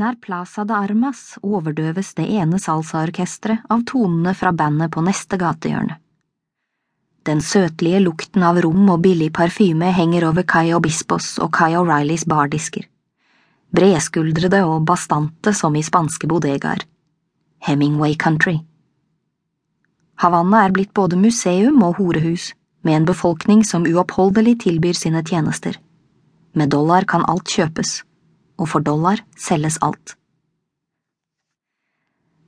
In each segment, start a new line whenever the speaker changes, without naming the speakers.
Nær Plaza de Armas overdøves det ene salsaorkesteret av tonene fra bandet på neste gatehjørne. Den søtlige lukten av rom og billig parfyme henger over Kai Obispos og Kai O'Reillys bardisker. Bredskuldrede og bastante som i spanske bodegaer. Hemingway Country. Havanna er blitt både museum og horehus, med en befolkning som uoppholdelig tilbyr sine tjenester. Med dollar kan alt kjøpes, og for dollar selges alt.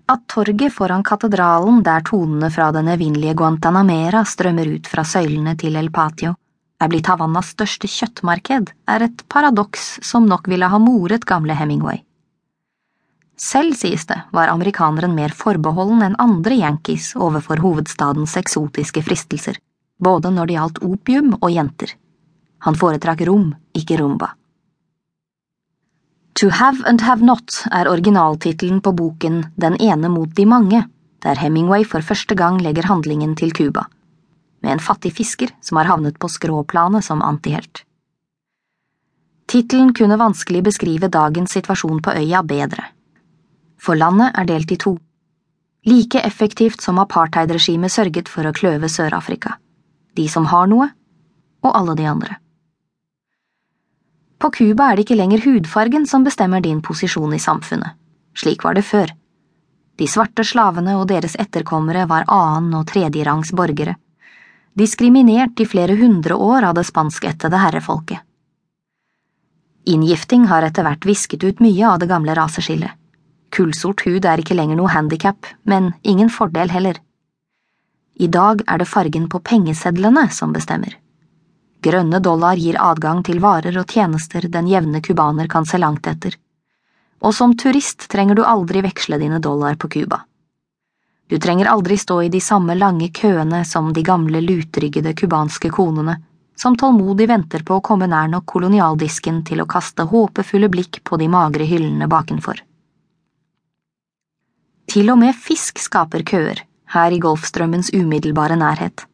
At torget foran katedralen, der tonene fra den evinnelige Guantanamera strømmer ut fra søylene til El Patio, er blitt Havannas største kjøttmarked, er et paradoks som nok ville ha moret gamle Hemingway. Selv, sies det, var amerikaneren mer forbeholden enn andre yankees overfor hovedstadens eksotiske fristelser, både når det gjaldt opium og jenter. Han foretrakk rom, ikke rumba. To Have and Have Not er originaltittelen på boken Den ene mot de mange, der Hemingway for første gang legger handlingen til Cuba, med en fattig fisker som har havnet på skråplanet som antihelt. Tittelen kunne vanskelig beskrive dagens situasjon på øya bedre for landet er delt i to. Like effektivt som apartheidregimet sørget for å kløve Sør-Afrika. De som har noe, og alle de andre. På Cuba er det ikke lenger hudfargen som bestemmer din posisjon i samfunnet. Slik var det før. De svarte slavene og deres etterkommere var annen- og tredjerangs borgere, diskriminert i flere hundre år av det spanskættede herrefolket. Inngifting har etter hvert visket ut mye av det gamle raseskillet. Kullsort hud er ikke lenger noe handikap, men ingen fordel heller. I dag er det fargen på pengesedlene som bestemmer. Grønne dollar gir adgang til varer og tjenester den jevne cubaner kan se langt etter. Og som turist trenger du aldri veksle dine dollar på Cuba. Du trenger aldri stå i de samme lange køene som de gamle lutryggede cubanske konene, som tålmodig venter på å komme nær nok kolonialdisken til å kaste håpefulle blikk på de magre hyllene bakenfor. Til og med fisk skaper køer, her i Golfstrømmens umiddelbare nærhet.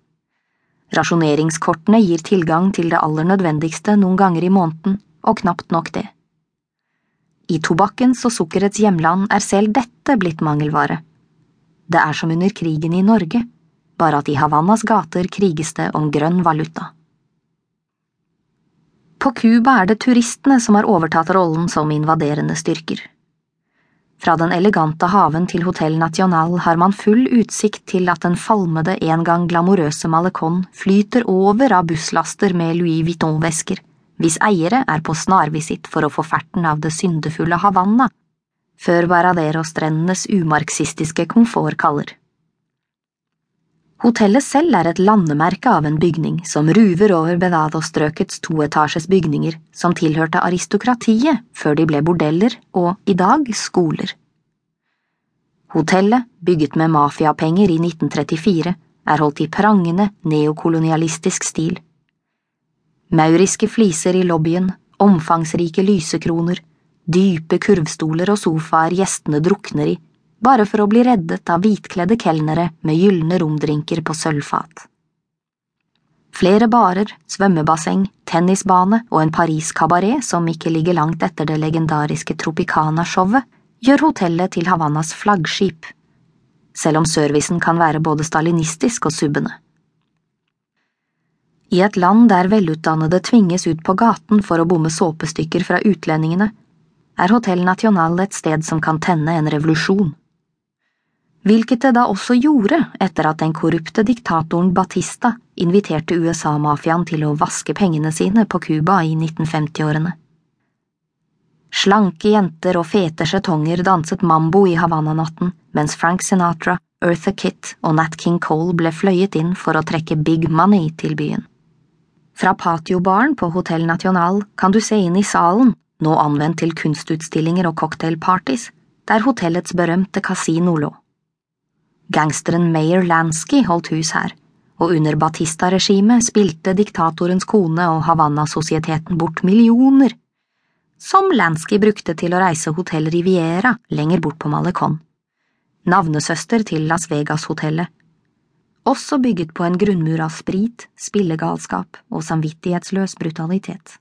Rasjoneringskortene gir tilgang til det aller nødvendigste noen ganger i måneden, og knapt nok det. I tobakkens og sukkerets hjemland er selv dette blitt mangelvare. Det er som under krigen i Norge, bare at i Havannas gater kriges det om grønn valuta. På Cuba er det turistene som har overtatt rollen som invaderende styrker. Fra den elegante haven til Hotell National har man full utsikt til at den falmede, en gang glamorøse Malecon flyter over av busslaster med Louis Vuitton-vesker, hvis eiere er på snarvisitt for å få ferten av det syndefulle Havanna, før Varadero-strendenes umarxistiske komfort kaller. Hotellet selv er et landemerke av en bygning som ruver over Benado-strøkets toetasjes bygninger som tilhørte aristokratiet før de ble bordeller og, i dag, skoler. Hotellet, bygget med mafiapenger i 1934, er holdt i prangende neokolonialistisk stil. Mauriske fliser i lobbyen, omfangsrike lysekroner, dype kurvstoler og sofaer gjestene drukner i, bare for å bli reddet av hvitkledde kelnere med gylne romdrinker på sølvfat. Flere barer, svømmebasseng, tennisbane og en Paris-kabaret som ikke ligger langt etter det legendariske Tropicana-showet, gjør hotellet til Havannas flaggskip, selv om servicen kan være både stalinistisk og subbende. I et land der velutdannede tvinges ut på gaten for å bomme såpestykker fra utlendingene, er Hotell National et sted som kan tenne en revolusjon. Hvilket det da også gjorde etter at den korrupte diktatoren Batista inviterte USA-mafiaen til å vaske pengene sine på Cuba i 1950-årene. Slanke jenter og fete skjetonger danset mambo i Havanna-natten, mens Frank Sinatra, Eartha Kitt og Nat King Cole ble fløyet inn for å trekke big money til byen. Fra patiobaren på Hotell National kan du se inn i salen, nå anvendt til kunstutstillinger og cocktailpartys, der hotellets berømte kasino lå. Gangsteren Mayor Lansky holdt hus her, og under Batista-regimet spilte diktatorens kone og Havanna-sosieteten bort millioner som Lansky brukte til å reise Hotell Riviera lenger bort på Malecon, navnesøster til Las Vegas-hotellet, også bygget på en grunnmur av sprit, spillegalskap og samvittighetsløs brutalitet.